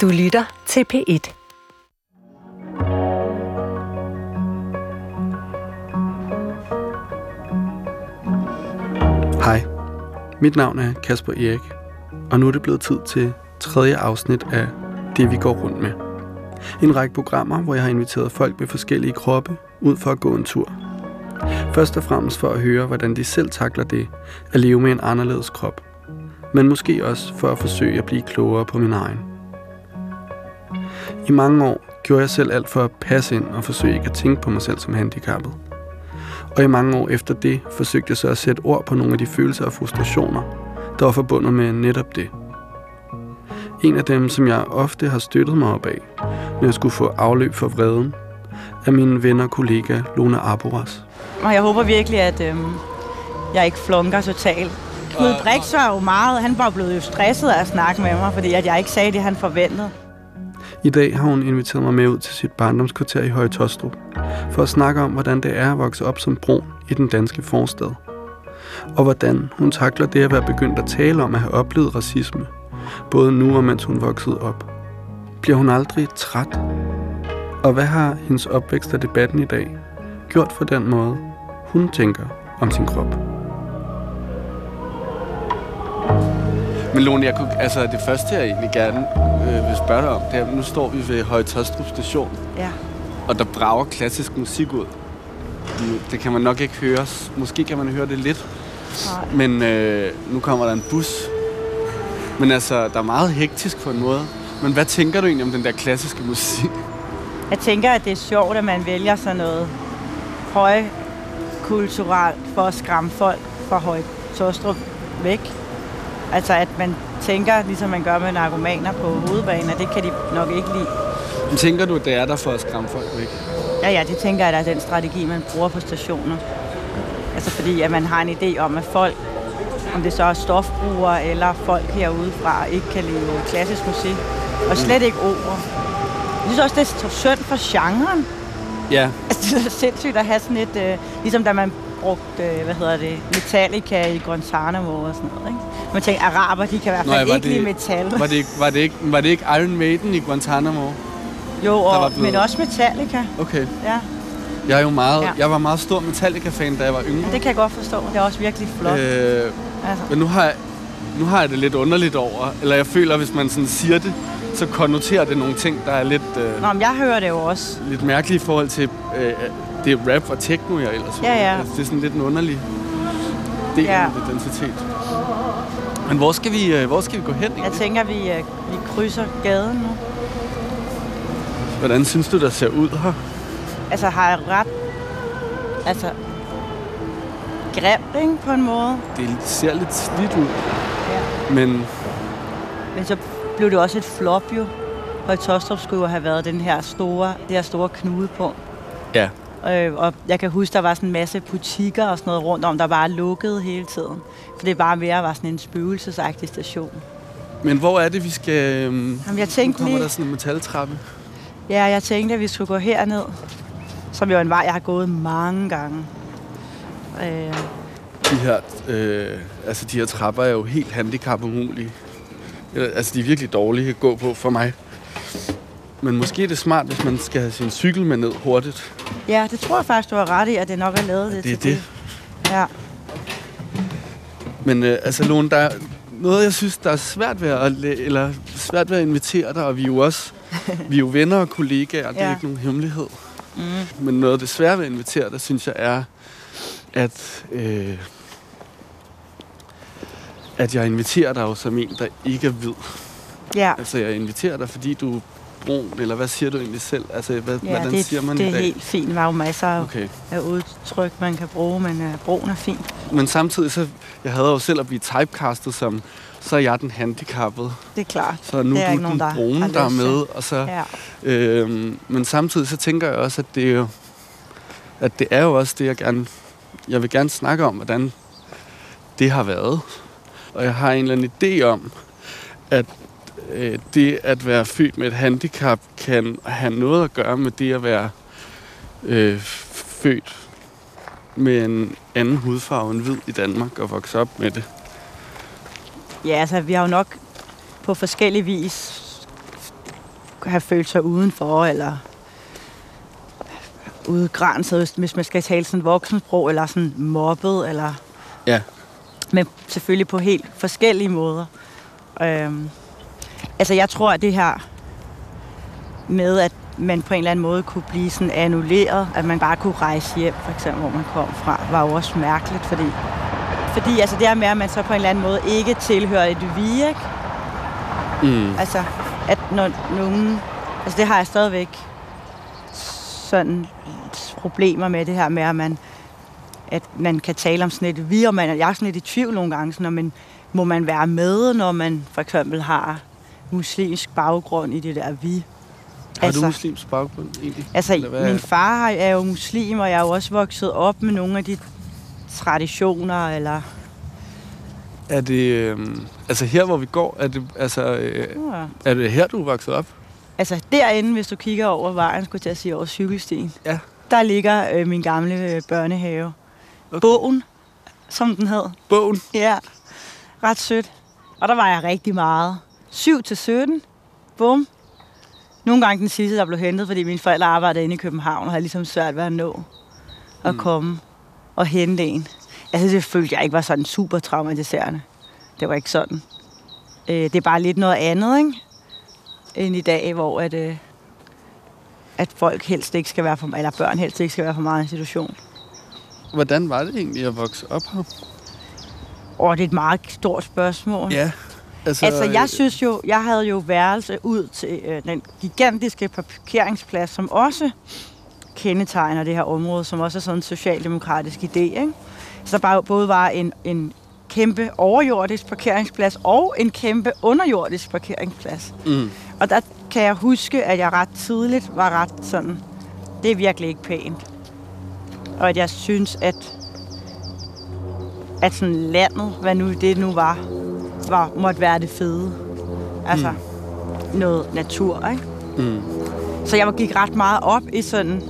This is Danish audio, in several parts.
Du lytter til P1. Hej, mit navn er Kasper Erik, og nu er det blevet tid til tredje afsnit af Det vi går rundt med. En række programmer, hvor jeg har inviteret folk med forskellige kroppe ud for at gå en tur. Først og fremmest for at høre, hvordan de selv takler det at leve med en anderledes krop. Men måske også for at forsøge at blive klogere på min egen. I mange år gjorde jeg selv alt for at passe ind og forsøge ikke at tænke på mig selv som handicappet. Og i mange år efter det forsøgte jeg så at sætte ord på nogle af de følelser og frustrationer, der var forbundet med netop det. En af dem, som jeg ofte har støttet mig op af, når jeg skulle få afløb for vreden, er min ven og kollega Lone Arboras. Og jeg håber virkelig, at øhm, jeg ikke flunker totalt. Knud Brix var jo meget, han var blevet jo stresset af at snakke med mig, fordi at jeg ikke sagde det, han forventede. I dag har hun inviteret mig med ud til sit barndomskvarter i Høje Tostrup, for at snakke om, hvordan det er at vokse op som brun i den danske forstad. Og hvordan hun takler det at være begyndt at tale om at have oplevet racisme, både nu og mens hun voksede op. Bliver hun aldrig træt? Og hvad har hendes opvækst af debatten i dag gjort for den måde, hun tænker om sin krop? Men Lone, jeg kunne, altså det første, jeg egentlig gerne øh, vil spørge dig om, det er, nu står vi ved Høje Tostrup station, Ja. og der brager klassisk musik ud. Det kan man nok ikke høre. Måske kan man høre det lidt. Nej. Men øh, nu kommer der en bus. Men altså, der er meget hektisk på en måde. Men hvad tænker du egentlig om den der klassiske musik? Jeg tænker, at det er sjovt, at man vælger sådan noget højkulturelt for at skræmme folk fra Høje Tostrup væk. Altså, at man tænker, ligesom man gør med narkomaner på hovedbanen, at det kan de nok ikke lide. Men tænker du, det er der for at skræmme folk væk? Ja, ja, det tænker jeg, at der er den strategi, man bruger på stationer. Altså fordi, at man har en idé om, at folk, om det så er stofbrugere eller folk herudefra, ikke kan lide klassisk musik. Og slet ikke opera. Jeg synes også, det er synd for genren. Ja. Altså, det er sindssygt at have sådan et... Øh, ligesom da man brugte, øh, hvad hedder det, Metallica i Guantanamo og sådan noget, ikke? Man tænker, araber, de kan i hvert fald var ikke lide metal. var, det ikke, var, det ikke, var det ikke Iron Maiden i Guantanamo? Jo, og, blevet- men også Metallica. Okay. Ja. Jeg er jo meget, Ja. jeg var meget stor Metallica-fan, da jeg var yngre. det kan jeg godt forstå. Det er også virkelig flot. Øh. Altså. men nu har, jeg, nu har jeg det lidt underligt over, eller jeg føler, hvis man sådan siger det, så konnoterer det nogle ting, der er lidt, øh, Nå, men jeg hører det jo også. lidt mærkelige i forhold til øh, det rap og techno, jeg ellers Ja, ja. Altså, det er sådan lidt en underlig del Ja. af identitet. Men hvor skal vi, øh, hvor skal vi gå hen Jeg egentlig? tænker, vi, øh, vi krydser gaden nu. Hvordan synes du, der ser ud her? Altså, har jeg ret... Altså, grimt, ikke, på en måde. Det ser lidt slidt ud, Ja. men Men så blev det også et flop, jo. Og Tostrup skulle jo have været den her store, det her store knudepunkt. ja. Øh, og jeg kan huske, der var sådan en masse butikker og sådan noget rundt om, der bare lukkede hele tiden. For det bare mere var sådan en spøgelsesagtig station. Men hvor er det, vi skal... Øhm, Jamen, jeg nu tænkte kommer lige, der sådan en metaltrappe. ja, jeg tænkte, at vi skulle gå herned. Som jo er en vej, jeg har gået mange gange. Øh, De her, øh, altså de her trapper er jo helt handicapumulige. Altså, de er virkelig dårlige at gå på for mig. Men måske er det smart, hvis man skal have sin cykel med ned hurtigt. ja, det tror jeg faktisk, du har ret i, at det nok er lavet det Det er til det. Ja. Men øh, altså, Lone, der er noget, jeg synes, der er svært ved at, eller svært ved at invitere dig, og vi er jo også vi er jo venner og kollegaer, det er Ja. ikke nogen hemmelighed. Mm. Men noget af det svære ved at invitere dig, synes jeg, er, at, øh, at jeg inviterer dig jo som en, der ikke er hvid. Ja, Altså, jeg inviterer dig, fordi du er brun, eller hvad siger du egentlig selv? Altså, hvad, ja hvordan det, siger man det i er dag? helt fint. Der er jo masser af Okay. af udtryk, man kan bruge, men uh, broen er fin. Men samtidig, så, jeg havde jo selv at blive typecastet som, så er jeg den handicappede. Det er klart. Så nu Det er er du ikke den nogen, der brune, der er med. Og så, Ja. øhm, men samtidig så tænker jeg også, at det er jo, at det er jo også det, jeg gerne, jeg vil gerne snakke om, hvordan det har været. Og jeg har en eller anden idé om, at øh, det at være født med et handicap kan have noget at gøre med det at være øh, født med en anden hudfarve end hvid i Danmark og vokse op med det. Ja, altså vi har jo nok på forskellig vis have følt sig udenfor, eller udgrænset, hvis man skal tale sådan voksensprog, eller sådan mobbet, eller... Ja. Men selvfølgelig på helt forskellige måder. Øhm, altså, jeg tror, at det her med, at man på en eller anden måde kunne blive sådan annulleret, at man bare kunne rejse hjem, for eksempel, hvor man kom fra, var jo også mærkeligt, fordi, fordi altså det her med, at man så på en eller anden måde ikke tilhører et vi, ikke? Mm. Altså, at når nogen... Altså, det har jeg stadigvæk sådan problemer med det her med, at man, at man kan tale om sådan et vi, og man, jeg er sådan lidt i tvivl nogle gange, sådan, men må man være med, når man for eksempel har muslimsk baggrund i det der vi? Har altså, du muslimsk baggrund egentlig? Altså, min far er jo muslim, og jeg er jo også vokset op med nogle af de traditioner, eller... Er det... Øh, altså her, hvor vi går, er det, altså, øh, ja. er det her, du er vokset op? Altså derinde, hvis du kigger over vejen, skulle jeg sige over cykelstien. Ja. Der ligger øh, min gamle øh, børnehave. Okay. Bogen, som den hed. Bogen? Ja. Ret sødt. Og der var jeg rigtig meget. 7 til 17. Bum. Nogle gange den sidste, der blev hentet, fordi mine forældre arbejdede inde i København, og havde ligesom svært ved at nå at mm. komme og hente en. Altså, det følte jeg ikke var sådan super traumatiserende. Det var ikke sådan. Øh, det er bare lidt noget andet, ikke? End i dag, hvor at, øh, at folk helst ikke skal være for, eller børn helst ikke skal være for meget i institution. Hvordan var det egentlig at vokse op her? Åh, det er et meget stort spørgsmål. Ja. Altså, altså, jeg synes jo, jeg havde jo værelse ud til øh, den gigantiske parkeringsplads, som også kendetegner det her område, som også er sådan en socialdemokratisk idé. Ikke? Så bare, både var en, en kæmpe overjordisk parkeringsplads og en kæmpe underjordisk parkeringsplads. Mm. Og der kan jeg huske, at jeg ret tidligt var ret sådan, det er virkelig ikke pænt. Og at jeg synes, at, at sådan landet, hvad nu det nu var, var, måtte være det fede. Altså mm. noget natur, ikke? Mm. Så jeg gik ret meget op i sådan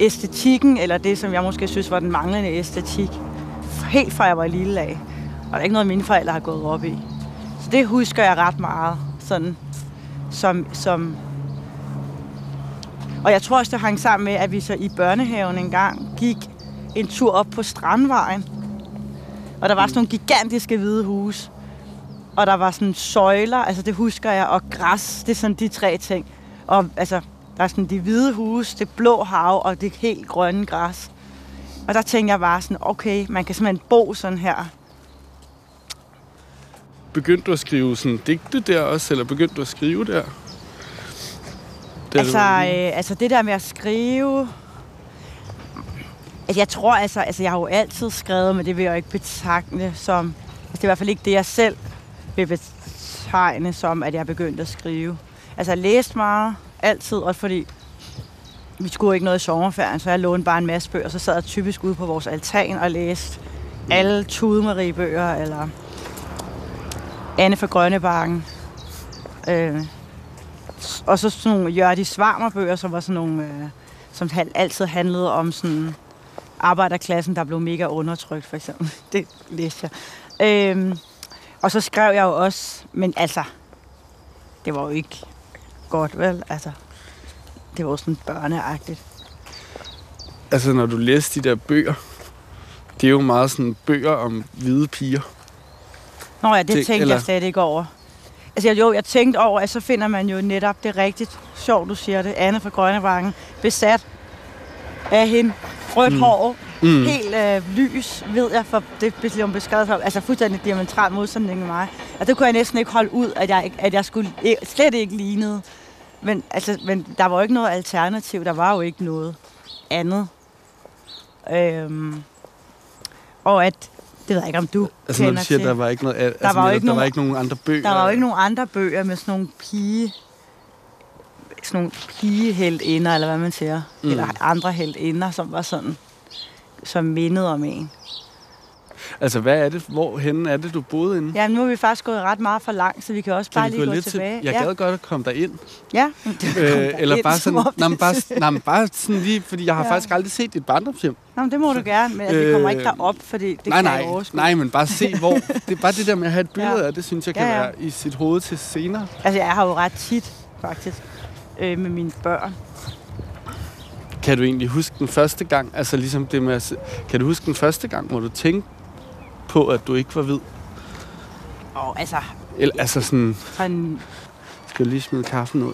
æstetikken, eller det, som jeg måske synes var den manglende æstetik, helt fra jeg var lille af. Og der er ikke noget, mine forældre har gået op i. Så det husker jeg ret meget, sådan som, som og jeg tror også, det hang sammen med, at vi så i børnehaven en gang gik en tur op på Strandvejen. Og der var sådan nogle gigantiske hvide huse og der var sådan søjler, altså det husker jeg, og græs, det er sådan de tre ting. Og altså, der er sådan de hvide huse, det blå hav og det helt grønne græs. Og der tænkte jeg bare sådan, okay, man kan simpelthen bo sådan her. Begyndte du at skrive sådan digte der også, eller begyndte du at skrive der? Det altså, øh, altså det der med at skrive... Altså jeg tror altså, altså jeg har jo altid skrevet, men det vil jeg jo ikke betragte som... Altså det er i hvert fald ikke det, jeg selv vil betegne som, at jeg begyndte at skrive. Altså jeg læste meget, altid, også fordi vi skulle ikke noget i sommerferien, så jeg lånte bare en masse bøger, så sad jeg typisk ude på vores altan og læste alle Tude Marie bøger, eller Anne fra Grønnebakken. Øh, og så sådan nogle Jørdi Svarmer bøger, som var sådan nogle, øh, som altid handlede om sådan arbejderklassen, der blev mega undertrykt, for eksempel. Det læste jeg. Øh, og så skrev jeg jo også, men altså, det var jo ikke godt, vel? Altså, det var sådan børneagtigt. Altså, når du læste de der bøger, det er jo meget sådan bøger om hvide piger. Nå ja, det tænkte eller... jeg slet ikke over. Altså jo, jeg tænkte over, at så finder man jo netop det rigtigt sjovt, du siger det. Anne fra Grønnevangen, besat af hende, rødt mm. hår, Mm. Helt øh, lys, ved jeg, for det blev beskrevet for, altså fuldstændig diametralt modsætning med mig. Og det kunne jeg næsten ikke holde ud, at jeg, at jeg skulle slet ikke lignede. Men, altså, men der var jo ikke noget alternativ, der var jo ikke noget andet. Øhm, og at, det ved jeg ikke, om du altså, kender når du siger, til. der var ikke, noget, altså, der var, ikke der nogen, var ikke nogen andre bøger? Der var jo ikke nogen andre bøger med sådan nogle pige sådan nogle pigeheldinder, eller hvad man siger, mm. eller andre heldinder, som var sådan som mindede om en. Altså, hvad er det? Hvor henne er det, du boede inde? Ja, nu er vi faktisk gået ret meget for langt, så vi kan også kan bare lige gå tilbage. Til, jeg ja. gad godt at komme der ind. Ja, øh, eller bare sådan, nej, men bare, nej, men bare sådan lige, fordi jeg har ja. faktisk aldrig set dit barndomshjem. Nå, men det må du gerne, men altså, vi kommer ikke derop, fordi det nej, kan nej, jeg Nej, men bare se, hvor. Det er bare det der med at have et billede ja. af det, synes jeg kan ja, ja. være i sit hoved til senere. Altså, jeg har jo ret tit faktisk, øh, med mine børn. Kan du egentlig huske den første gang, altså ligesom det med at, kan du huske den første gang, hvor du tænkte på, at du ikke var hvid? Og altså, Eller, altså sådan, sådan, skal jeg lige smide kaffen ud?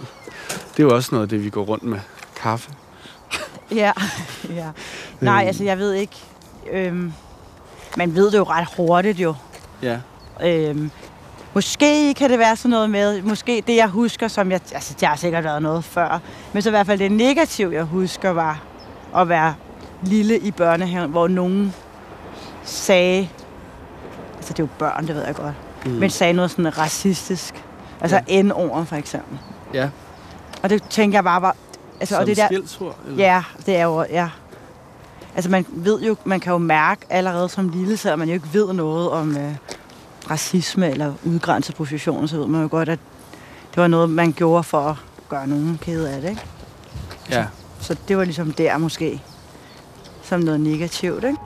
Det er jo også noget af det, vi går rundt med. Kaffe. ja, ja. Nej, altså, jeg ved ikke. Øhm, man ved det jo ret hurtigt jo. Ja. Øhm, måske kan det være sådan noget med, måske det jeg husker, som jeg, altså der har sikkert været noget før, men så i hvert fald det negative, jeg husker, var at være lille i børnehaven, hvor nogen sagde, altså det er jo børn, det ved jeg godt, mm. men sagde noget sådan racistisk. Altså ja. N-ord for eksempel. Ja. Og det tænker jeg bare var, altså, Som og det der? Eller? Ja, det er jo, ja. Altså man ved jo, man kan jo mærke allerede som lille, selvom man jo ikke ved noget om øh, racisme eller udgrænset position, så ved man jo godt, at det var noget, man gjorde for at gøre nogen kede af det, ikke? ja. Så det var ligesom der måske, som noget negativt, ikke?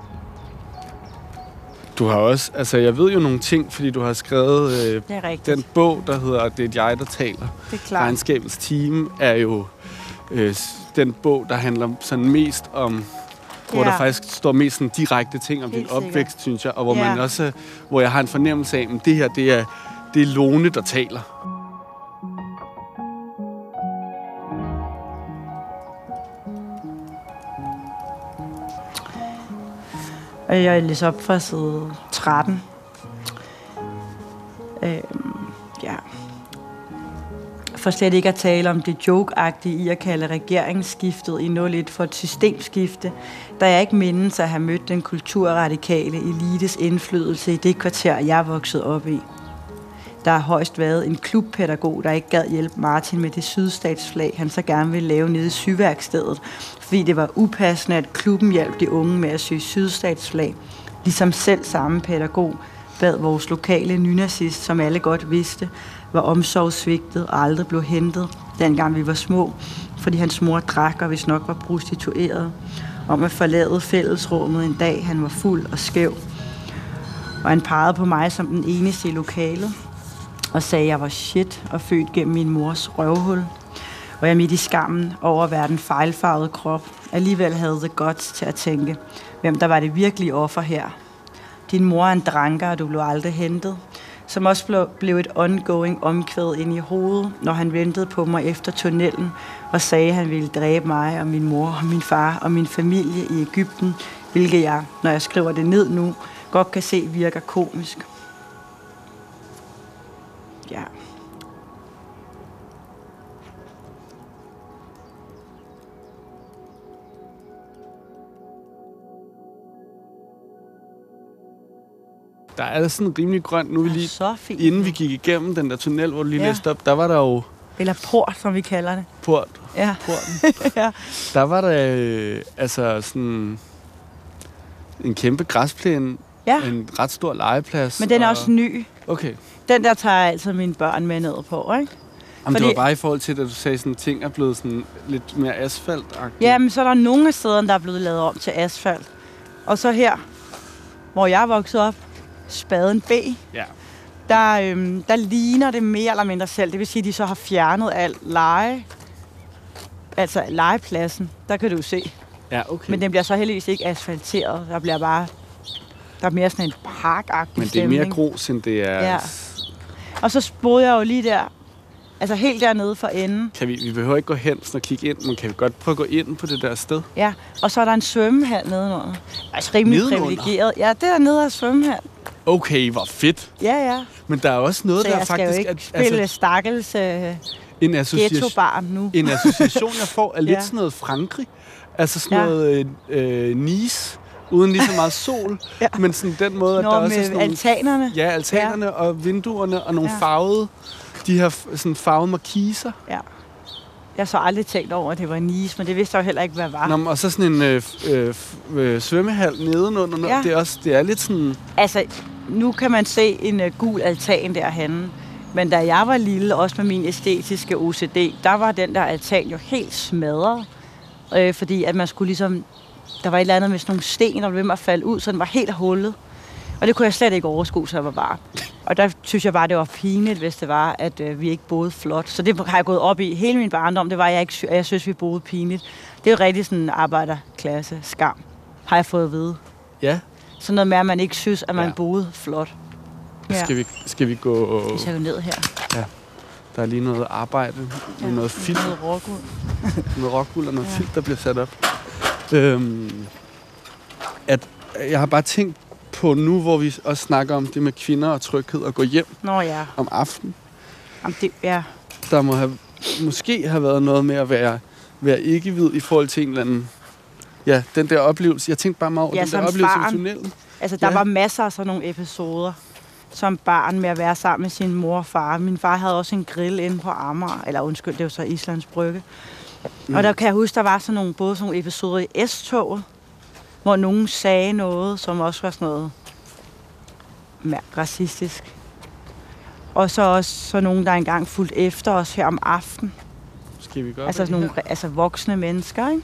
Du har også, altså jeg ved jo nogle ting, fordi du har skrevet øh, den bog, der hedder Det er jeg, der taler. det er klart. Regnskabens team er jo øh, den bog, der handler sådan mest om, hvor Ja. der faktisk står mest sådan direkte ting om Helt din opvækst, synes jeg, og hvor Ja. man også, hvor jeg har en fornemmelse af, at det her, det er, det er Lone, der taler. Og jeg læser op fra side 13. Øhm, ja. For slet ikke at tale om det jokeagtige i at kalde regeringsskiftet i 01 for et systemskifte, da jeg ikke mindes at have mødt den kulturradikale elites indflydelse i det kvarter, jeg voksede op i. Der har højst været en klubpædagog, der ikke gad hjælpe Martin med det sydstatsflag, han så gerne ville lave nede i syværkstedet, fordi det var upassende, at klubben hjalp de unge med at sy sydstatsflag. Ligesom selv samme pædagog bad vores lokale nynazist, som alle godt vidste, var omsorgssvigtet og aldrig blev hentet, dengang vi var små, fordi hans mor drak og hvis nok var prostitueret, om at forlade fællesrummet en dag, han var fuld og skæv. Og han pegede på mig som den eneste i lokalet, og sagde, at jeg var shit og født gennem min mors røvhul. Og jeg midt i skammen over at være den fejlfarvede krop, alligevel havde det godt til at tænke, hvem der var det virkelige offer her. Din mor er en dranker, og du blev aldrig hentet. Som også blev- et ongoing omkvæd ind i hovedet, når han ventede på mig efter tunnelen og sagde, at han ville dræbe mig og min mor og min far og min familie i Ægypten, hvilket jeg, når jeg skriver det ned nu, godt kan se virker komisk. Der er sådan rimelig grønt. Nu vi lige, Så fint. inden vi gik igennem den der tunnel, hvor du lige Ja. læste op, der var der jo Eller port, som vi kalder det. port. Ja. Porten. ja. Der var der øh, altså sådan en kæmpe græsplæne, ja. en ret stor legeplads. Men den er og- også ny. Okay. Den der tager jeg altid mine børn med ned på, ikke? Jamen, det Fordi- var bare i forhold til, at du sagde, sådan ting er blevet sådan lidt mere asfalt Ja, men så er der nogle af stederne, der er blevet lavet om til asfalt. Og så her, hvor jeg er vokset op, Spaden B, ja. der, øhm, der ligner det mere eller mindre selv. Det vil sige, at de så har fjernet alt leje, altså legepladsen. Der kan du se. Ja, okay. Men den bliver så heldigvis ikke asfalteret. Der bliver bare... Der er mere sådan en parkagtig Men det er mere grus, end det er... Ja. Og så boede jeg jo lige der, altså helt dernede for enden. Kan vi, vi behøver ikke gå hen og kigge ind, men kan vi godt prøve at gå ind på det der sted? Ja, og så er der en svømmehal nedenunder. Altså rimelig Nedenunder? privilegeret. Ja, det er nede af svømmehal. Okay, hvor fedt. Ja, ja. Men der er også noget, Så der jeg skal faktisk... jo ikke at, spille altså, stakkels øh, en, association, ghetto-barn nu. en association, jeg får, er lidt Ja. sådan noget Frankrig. Altså sådan Ja. noget øh, øh, Nice, uden lige så meget sol. Ja. Men sådan den måde, at Nå, der også er sådan nogle, altanerne. ja, altanerne ja. og vinduerne og nogle Ja. farvede, de her sådan farvede markiser. Ja. Jeg har så aldrig tænkt over, at det var Nice, men det vidste jeg jo heller ikke, hvad var. Nå, men og så sådan en øh, øh, øh, svømmehal nedenunder. Ja. Det, er også, det er lidt sådan... Altså, nu kan man se en uh, gul altan derhenne. Men da jeg var lille, også med min æstetiske OCD, der var den der altan jo helt smadret. Øh, fordi at man skulle ligesom... Der var et eller andet med sådan nogle sten, der blev ved med at falde ud, så den var helt hullet. Og det kunne jeg slet ikke overskue, så jeg var barn. Og der synes jeg bare, det var pinligt, hvis det var, at øh, vi ikke boede flot. Så det har jeg gået op i hele min barndom. Det var, jeg, ikke, sy- at jeg synes, vi boede pinligt. Det er jo rigtig sådan en arbejderklasse skam, har jeg fået at vide. Ja. Sådan noget med, at man ikke synes, at man Ja. ja. boede flot. Ja. Skal, vi, skal vi gå... Vi skal jo ned her. Der er lige noget arbejde med noget filt, Noget rockwool. noget rockwool og noget Ja. filt, der bliver sat op. Øhm, at jeg har bare tænkt på nu, hvor vi også snakker om det med kvinder og tryghed og gå hjem Nå ja. om aftenen. Jamen, det, ja. Der må have, måske have været noget med at være, være ikke-hvid i forhold til en eller anden... Ja, den der oplevelse. Jeg tænkte bare meget over Ja, den der oplevelse barn. i tunnelen. Altså, der Ja. ja. var masser af sådan nogle episoder som barn med at være sammen med sin mor og far. Min far havde også en grill inde på Amager, eller undskyld, det var så Islands Brygge. Mm. Og der kan jeg huske, der var sådan nogle, både sådan nogle episoder i S-toget, hvor nogen sagde noget, som også var sådan noget racistisk. Og så også så nogen, der engang fulgte efter os her om aftenen. Skal vi gøre Altså sådan nogle altså voksne mennesker, ikke?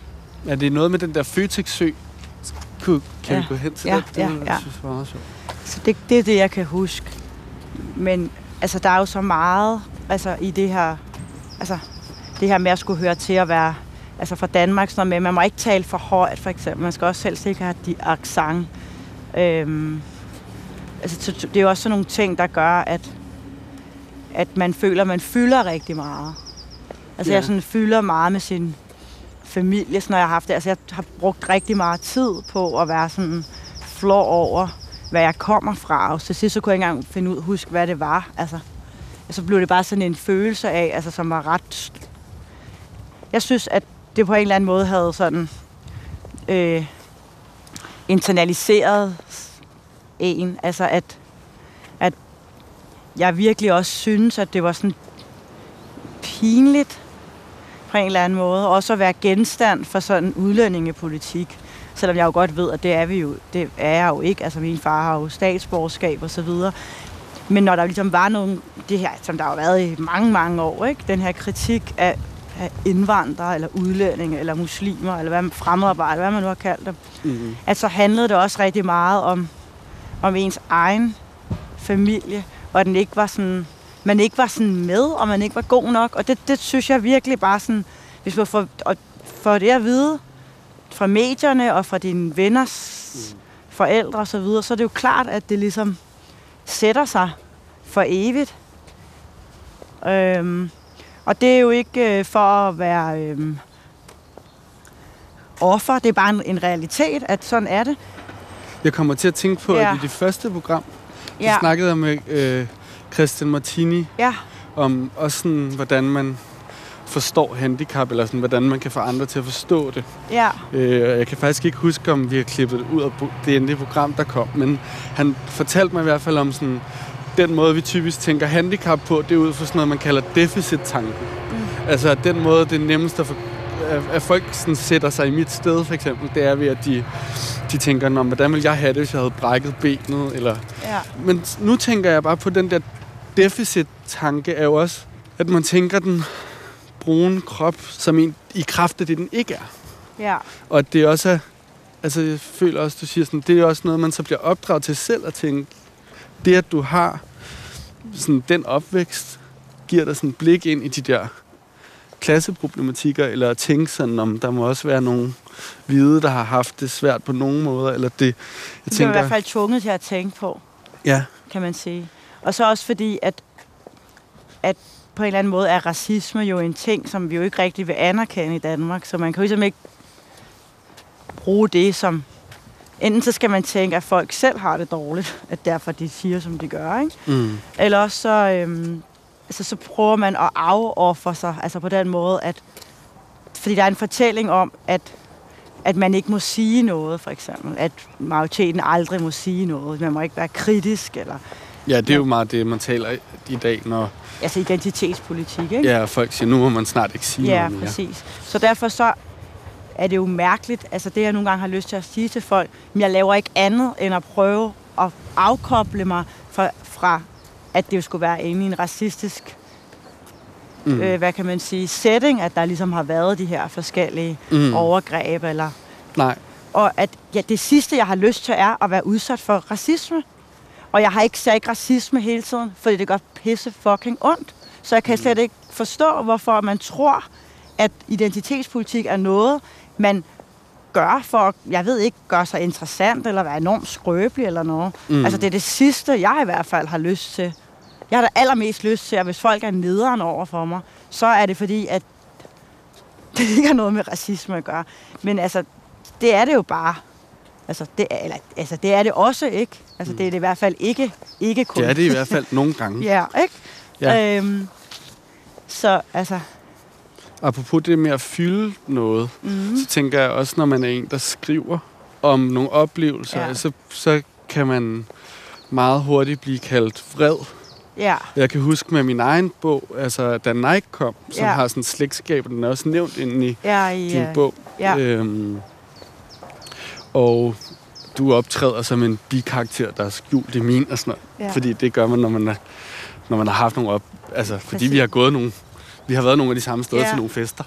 Er det noget med den der Føtex-sø? Kunne- Kan Ja. vi gå hen til Ja, det? Det ja, vil jeg ja. synes var også sjovt. Så det, det er det, jeg kan huske. Men altså, der er jo så meget altså, i det her, altså, det her med at skulle høre til at være altså fra Danmark, sådan med, man må ikke tale for højt, for eksempel. Man skal også helst ikke have de accent. Øhm, altså, så- så det er jo også sådan nogle ting, der gør, at, at man føler, at man fylder rigtig meget. Altså, Ja. ja. jeg sådan fylder meget med sin familie, sådan, når jeg har haft det. Altså, jeg har brugt rigtig meget tid på at være sådan flår over, hvad jeg kommer fra. Og til sidst så kunne jeg ikke engang finde ud huske, hvad det var. Altså, så blev det bare sådan en følelse af, altså, som var ret... Jeg synes, at det på en eller anden måde havde sådan øh, internaliseret en. Altså, at, at jeg virkelig også synes, at det var sådan pinligt på en eller anden måde. Også at være genstand for sådan udlændingepolitik. Selvom jeg jo godt ved, at det er vi jo, det er jeg jo ikke. Altså min far har jo statsborgerskab og så videre. Men når der ligesom var nogen, det her, som der har været i mange, mange år, ikke? den her kritik af, af indvandrere, eller udlændinge, eller muslimer, eller hvad, fremmedarbejde, hvad man nu har kaldt dem, Mm-hmm. at så handlede det også rigtig meget om, om ens egen familie, og at den ikke var sådan, man ikke var sådan med, og man ikke var god nok. Og det, det synes jeg virkelig bare sådan, hvis man får, og får det at vide fra medierne og fra dine venners Mm. forældre og så videre, så er det jo klart, at det ligesom sætter sig for evigt. Øhm, og det er jo ikke øh, for at være øhm, offer, det er bare en, en realitet, at sådan er det. Jeg kommer til at tænke på, Ja. at i det første program, Ja, snakkede med øh, Christian Martini ja, om også sådan, hvordan man forstår handicap, eller sådan, hvordan man kan få andre til at forstå det. ja, Øh, jeg kan faktisk ikke huske, om vi har klippet det ud af det endelige program, der kom, men han fortalte mig i hvert fald om sådan, den måde, vi typisk tænker handicap på, det er ud fra sådan noget, man kalder deficit-tanken. Mm. Altså den måde, det er nemmest at, for, at, folk sådan sætter sig i mit sted, for eksempel, det er ved, at de, de tænker, Nå, hvordan ville jeg have det, hvis jeg havde brækket benet, eller ja, men nu tænker jeg bare på den der deficit-tanke er jo også, at man tænker den brune krop som en i kraft af det, den ikke er. ja, Og det også er, altså jeg føler også, du siger sådan, det er også noget, man så bliver opdraget til selv at tænke, det at du har sådan den opvækst, giver dig sådan et blik ind i de der klasseproblematikker, eller at tænke sådan, om der må også være nogle hvide, der har haft det svært på nogen måder, eller det, jeg det er i hvert tænker, fald tvunget til at tænke på, ja, kan man sige. Og så også fordi, at, at på en eller anden måde er racisme jo en ting, som vi jo ikke rigtig vil anerkende i Danmark. Så man kan jo ligesom ikke bruge det som... Enten så skal man tænke, at folk selv har det dårligt, at derfor de siger, som de gør, ikke? mm, Eller også så, øhm, altså, så prøver man at afofre sig, altså på den måde, at fordi der er en fortælling om, at, at man ikke må sige noget, for eksempel. At majoriteten aldrig må sige noget. Man må ikke være kritisk, eller Ja, det er jo meget det, man taler i- dag, når altså identitetspolitik, ikke? ja, folk siger, nu må man snart ikke sige ja noget mere. præcis. Så derfor så er det jo mærkeligt, altså det jeg nogle gange har lyst til at sige til folk, men jeg laver ikke andet end at prøve at afkoble mig fra, fra at det jo skulle være inde i en racistisk Mm. øh, hvad kan man sige, setting, at der ligesom har været de her forskellige Mm. mm. overgreb. Eller, Nej, og at ja, det sidste, jeg har lyst til, er at være udsat for racisme. Og jeg har ikke sagt racisme hele tiden, fordi det gør pisse fucking ondt. Så jeg kan slet ikke forstå, hvorfor man tror, at identitetspolitik er noget, man gør for, jeg ved ikke, gøre sig interessant, eller være enormt skrøbelig eller noget. Mm. Altså det er det sidste, jeg i hvert fald har lyst til. Jeg har da allermest lyst til, at hvis folk er nederen over for mig, så er det fordi, at det ikke har noget med racisme at gøre. Men altså, det er det jo bare. Altså, det er, eller, altså, det er det også ikke. Altså, det er det i hvert fald ikke, ikke kun. Det er det i hvert fald nogle gange. ja, ikke? Ja. Øhm, så altså, Apropos det med at fylde noget, mm. så tænker jeg også, når man er en, der skriver om nogle oplevelser, ja. så, så kan man meget hurtigt blive kaldt vred. ja. Jeg kan huske med min egen bog, altså da Nike kom, som Ja. har sådan slægtskab, den er også nævnt inde i Ja, i, din øh, bog. ja. Øhm, og du optræder som en bikarakter, der er skjult i min og sådan noget. Ja. Fordi det gør man, når man, er, når man har haft nogle op... Altså, fordi Præcis. vi har gået nogle... Vi har været nogle af de samme steder Ja. til nogle fester.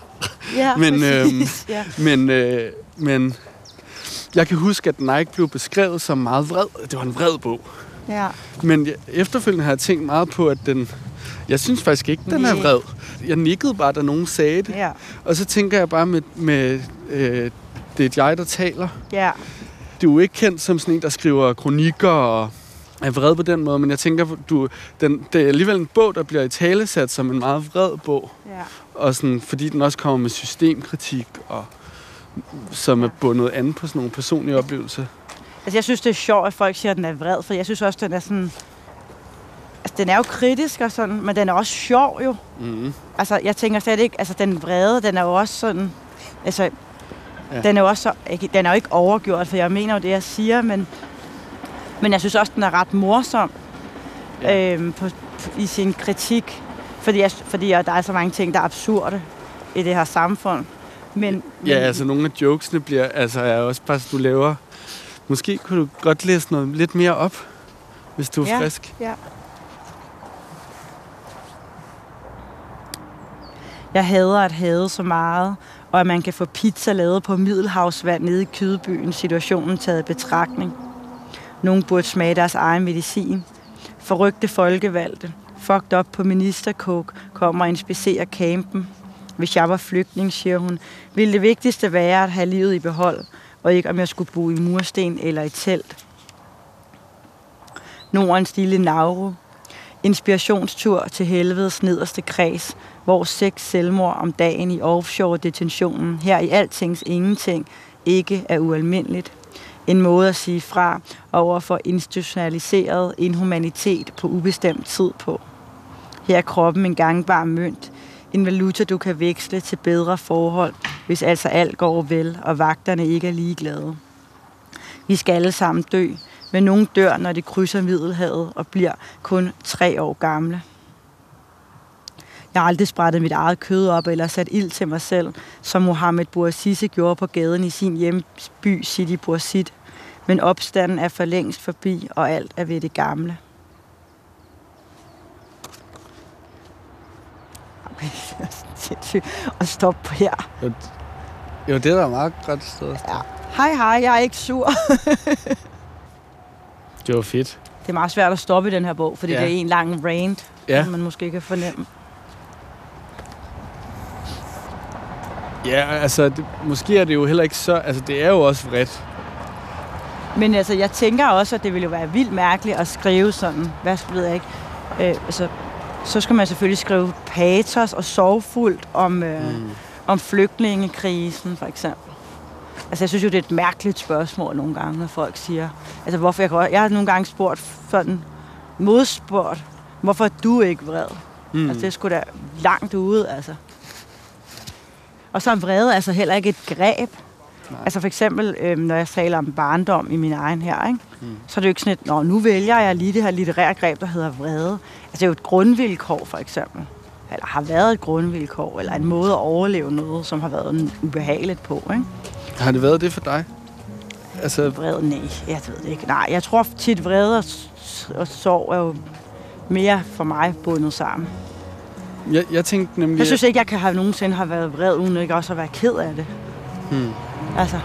Ja, Men, præcis. ja. Men, øh, men jeg kan huske, at Nike blev beskrevet som meget vred. Det var en vred bog. ja. Men efterfølgende har jeg tænkt meget på, at den... Jeg synes faktisk ikke, den er vred. Jeg nikkede bare, da nogen sagde det. Ja, Og så tænker jeg bare med, med øh, det er jeg, der taler. ja, Du er jo ikke kendt som sådan en, der skriver kronikker og er vred på den måde, men jeg tænker, du, den, det er alligevel en bog, der bliver i talesat som en meget vred bog. ja. Og sådan, fordi den også kommer med systemkritik, og som er bundet an på sådan nogle personlige oplevelser. Altså, jeg synes, det er sjovt, at folk siger, at den er vred, for jeg synes også, den er sådan... Altså, den er jo kritisk og sådan, men den er også sjov jo. Mm. Altså, jeg tænker slet ikke... Altså, den vrede, den er jo også sådan... Altså, Ja. den er jo også den er jo ikke overgjort, for jeg mener jo det, jeg siger, men, men jeg synes også, den er ret morsom Ja. øhm, på, i sin kritik. Fordi, jeg, fordi der er så mange ting, der er absurde i det her samfund. Men, Ja, men, altså nogle af jokesene bliver, altså er også bare, du laver... Måske kunne du godt læse noget lidt mere op, hvis du er Ja. frisk. Ja. Jeg hader at hade så meget, og at man kan få pizza lavet på middelhavsvand nede i Kydebyen, situationen taget i betragtning. Nogen burde smage deres egen medicin. Forrygte folkevalgte, fucked op på ministerkog, kommer og inspicerer campen. Hvis jeg var flygtning, siger hun, ville det vigtigste være at have livet i behold, og ikke om jeg skulle bo i mursten eller i telt. Nordens lille Nauru. Inspirationstur til helvedes nederste kreds, hvor seks selvmord om dagen i offshore-detentionen, her i altings ingenting, ikke er ualmindeligt. En måde at sige fra over for institutionaliseret inhumanitet på ubestemt tid på. Her er kroppen en gangbar mønt, en valuta, du kan veksle til bedre forhold, hvis altså alt går vel, og vagterne ikke er ligeglade. Vi skal alle sammen dø, men nogen dør, når de krydser Middelhavet og bliver kun tre år gamle. Jeg har aldrig sprættet mit eget kød op eller sat ild til mig selv, som Mohammed Bouazizi gjorde på gaden i sin hjemby Sidi Bouzid. Men opstanden er for længst forbi, og alt er ved det gamle. Okay, det er at stoppe på her. Jo, det er da meget godt sted. Ja. Hej, hej, jeg er ikke sur. Det var fedt. Det er meget svært at stoppe i den her bog, fordi ja. det er en lang rant, Ja. som man måske kan fornemme. Ja, altså, det, måske er det jo heller ikke så... Altså, det er jo også vredt. Men altså, jeg tænker også, at det ville jo være vildt mærkeligt at skrive sådan, hvad ved jeg ikke, øh, altså, så skal man selvfølgelig skrive patos og sorgfuldt om, øh, mm. om flygtningekrisen, for eksempel. Altså, jeg synes jo, det er et mærkeligt spørgsmål nogle gange, når folk siger, altså, hvorfor jeg, kan- jeg har nogle gange spurgt sådan, modspurgt, hvorfor er du ikke vred? Mm. Altså, det er sgu da langt ude, altså. Og så er vrede altså heller ikke et greb. Nej. Altså for eksempel, øhm, når jeg taler om barndom i min egen her, ikke? Mm. så er det jo ikke sådan et, Nå, nu vælger jeg lige det her litterære greb, der hedder vrede. Altså det er jo et grundvilkår for eksempel. Eller har været et grundvilkår, eller en måde at overleve noget, som har været ubehageligt på. Ikke? Har det været det for dig? Altså, Vrede, nej, jeg ved det ikke. Nej, jeg tror tit vrede og, og sorg er jo mere for mig bundet sammen. Jeg, jeg tænkte nemlig... Jeg synes ikke, jeg kan have nogensinde have været vred, uden ikke også at være ked af det. Hmm. Altså,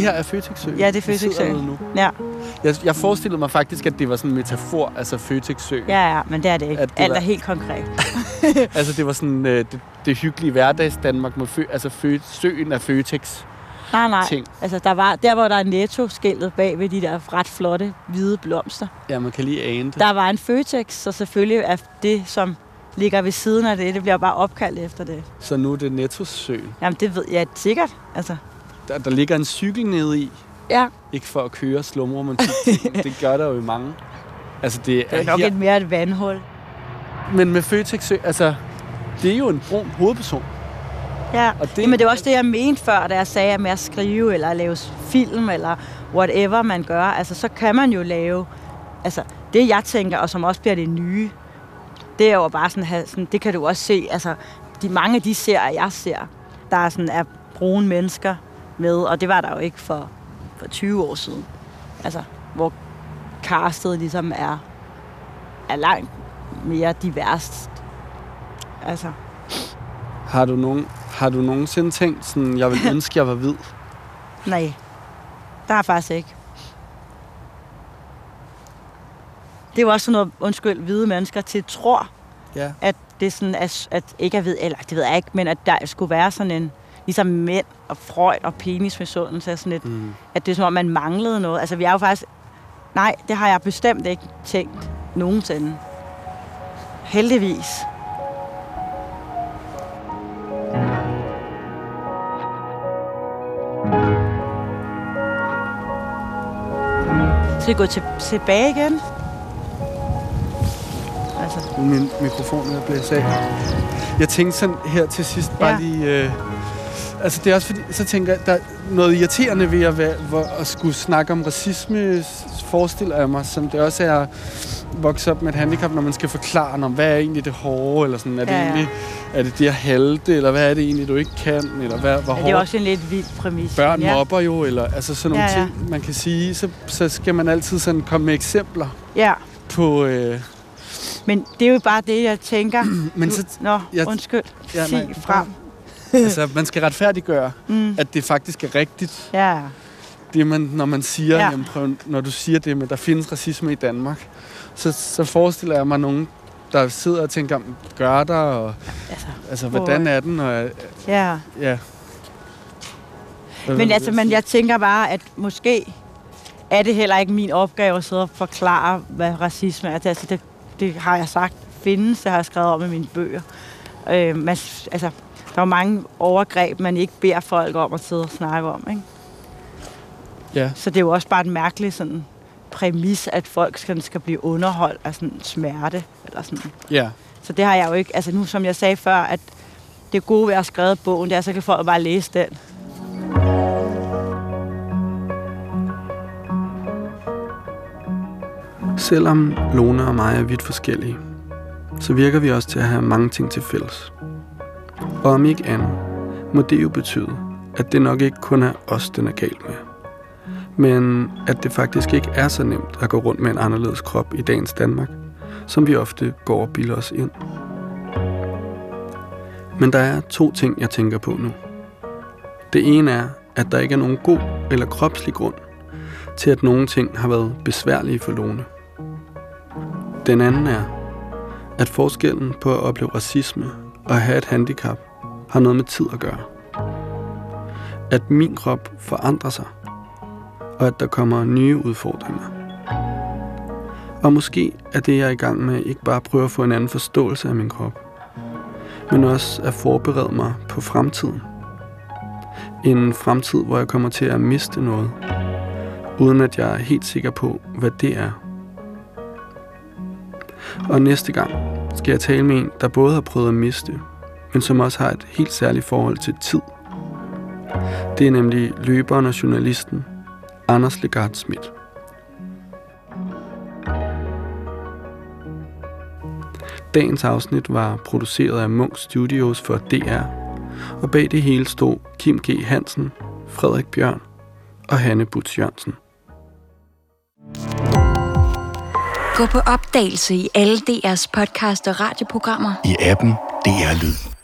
Det her er Føtex Sø. Ja, det er vi Føtex sidder Sø. ved nu. Ja, Jeg, jeg forestillede mig faktisk, at det var sådan en metafor, altså Føtex Sø. ja, ja, men det er det ikke. At det Alt var- er helt konkret. Altså det var sådan øh, det, det hyggelige hverdags Danmark med fø, altså fø, søen af Føtex. Nej, nej. Ting. Altså, der, var, der hvor der er netto-skiltet bag ved de der ret flotte hvide blomster, Ja, man kan lige ane det. der var en Føtex, så selvfølgelig er det, som ligger ved siden af det, det bliver bare opkaldt efter det. Så nu er det Nettos sø. Jamen, det ved jeg sikkert. Altså, Der, der ligger en cykel nede i. ja, Ikke for at køre slumromantik. det gør der jo i mange. Altså det det er er nok her. et mere et vandhul. Men med Føtex altså det er jo en brun hovedperson. Ja, Og det-. Jamen, det var også det, jeg mente før, da jeg sagde, at med at skrive eller lave film eller whatever man gør, altså så kan man jo lave, altså det jeg tænker, og som også bliver det nye, det er jo bare sådan, have, sådan det kan du også se, altså de, mange af de serier, jeg ser, der er sådan er brune mennesker med, og det var der jo ikke for, for 20 år siden. Altså, hvor castet ligesom er, er langt mere diverst. Altså, Har du, nogen, har du nogensinde tænkt sådan, jeg vil ønske, jeg var hvid? Nej, der er faktisk ikke. Det er jo også sådan noget, undskyld, hvide mennesker til tror, Ja. at det sådan er, at ikke er hvid, eller det ved jeg ikke, men at der skulle være sådan en, ligesom mænd og Freud og penismisundelse, sådan et, Mm. at det er som om, man manglede noget. Altså vi er jo faktisk, nej, det har jeg bestemt ikke tænkt nogensinde. Heldigvis. Skal vi gå til, tilbage igen? Altså, min mikrofon er blæst af. Jeg tænkte sådan her til sidst bare Ja. lige... Øh, altså det er også fordi, så tænker jeg, der er noget irriterende ved at, være, hvor, at skulle snakke om racisme, forestiller jeg mig, som det også er vokse op med et handicap, når man skal forklare, om hvad er egentlig det hårde, eller sådan, er det Ja, ja. egentlig er det det at halte, eller hvad er det egentlig, du ikke kan, eller hvad, hvor ja, det er også en lidt vild præmis. børn ja. mobber jo, eller altså sådan nogle Ja, ja. ting, man kan sige, så, så skal man altid sådan komme med eksempler Ja, på... Øh, men det er jo bare det, jeg tænker. men Du- så, Nå, jeg- undskyld. Ja, Sig nej, frem. altså, man skal retfærdiggøre, Mm. at det faktisk er rigtigt, Ja, det man, når man siger, ja. Ja. jamen, prøv, når du siger det med, der findes racisme i Danmark, så, så forestiller jeg mig nogen, der sidder og tænker, gør der, og altså, altså, hvordan Hvor- er den, og ja. ja. Hvad Men altså, men jeg tænker bare, at måske er det heller ikke min opgave at sidde og forklare, hvad racisme er. Altså, det, det har jeg sagt findes, det har jeg skrevet om i mine bøger. Øh, man, altså, der er mange overgreb, man ikke beder folk om at sidde og snakke om. Ikke? Ja, Så det er jo også bare en mærkelig sådan, præmis, at folk skal, skal blive underholdt af sådan smerte. Eller sådan. ja. Så det har jeg jo ikke, altså nu som jeg sagde før, at det gode ved at have skrevet bogen, det er, så kan folk bare læse den. Selvom Lone og mig er vidt forskellige, så virker vi også til at have mange ting til fælles. Og om ikke andet, må det jo betyde, at det nok ikke kun er os, den er galt med. Men at det faktisk ikke er så nemt at gå rundt med en anderledes krop i dagens Danmark, som vi ofte går og bilder os ind. Men der er to ting, jeg tænker på nu. Det ene er, at der ikke er nogen god eller kropslig grund til, at nogle ting har været besværlige for Lone. Den anden er, at forskellen på at opleve racisme og at have et handicap har noget med tid at gøre. At min krop forandrer sig, og at der kommer nye udfordringer. Og måske er det, jeg er i gang med, ikke bare at prøve at få en anden forståelse af min krop, men også at forberede mig på fremtiden. En fremtid, hvor jeg kommer til at miste noget, uden at jeg er helt sikker på, hvad det er. Og næste gang skal jeg tale med en, der både har prøvet at miste, men som også har et helt særligt forhold til tid. Det er nemlig løberen og journalisten Anders Legard Schmidt. Dagens afsnit var produceret af Munk Studios for DR, og bag det hele stod Kim G. Hansen, Frederik Bjørn og Hanne Butz Jørgensen. Gå på opdagelse i alle DR's podcast og radioprogrammer. i appen DR Lyd.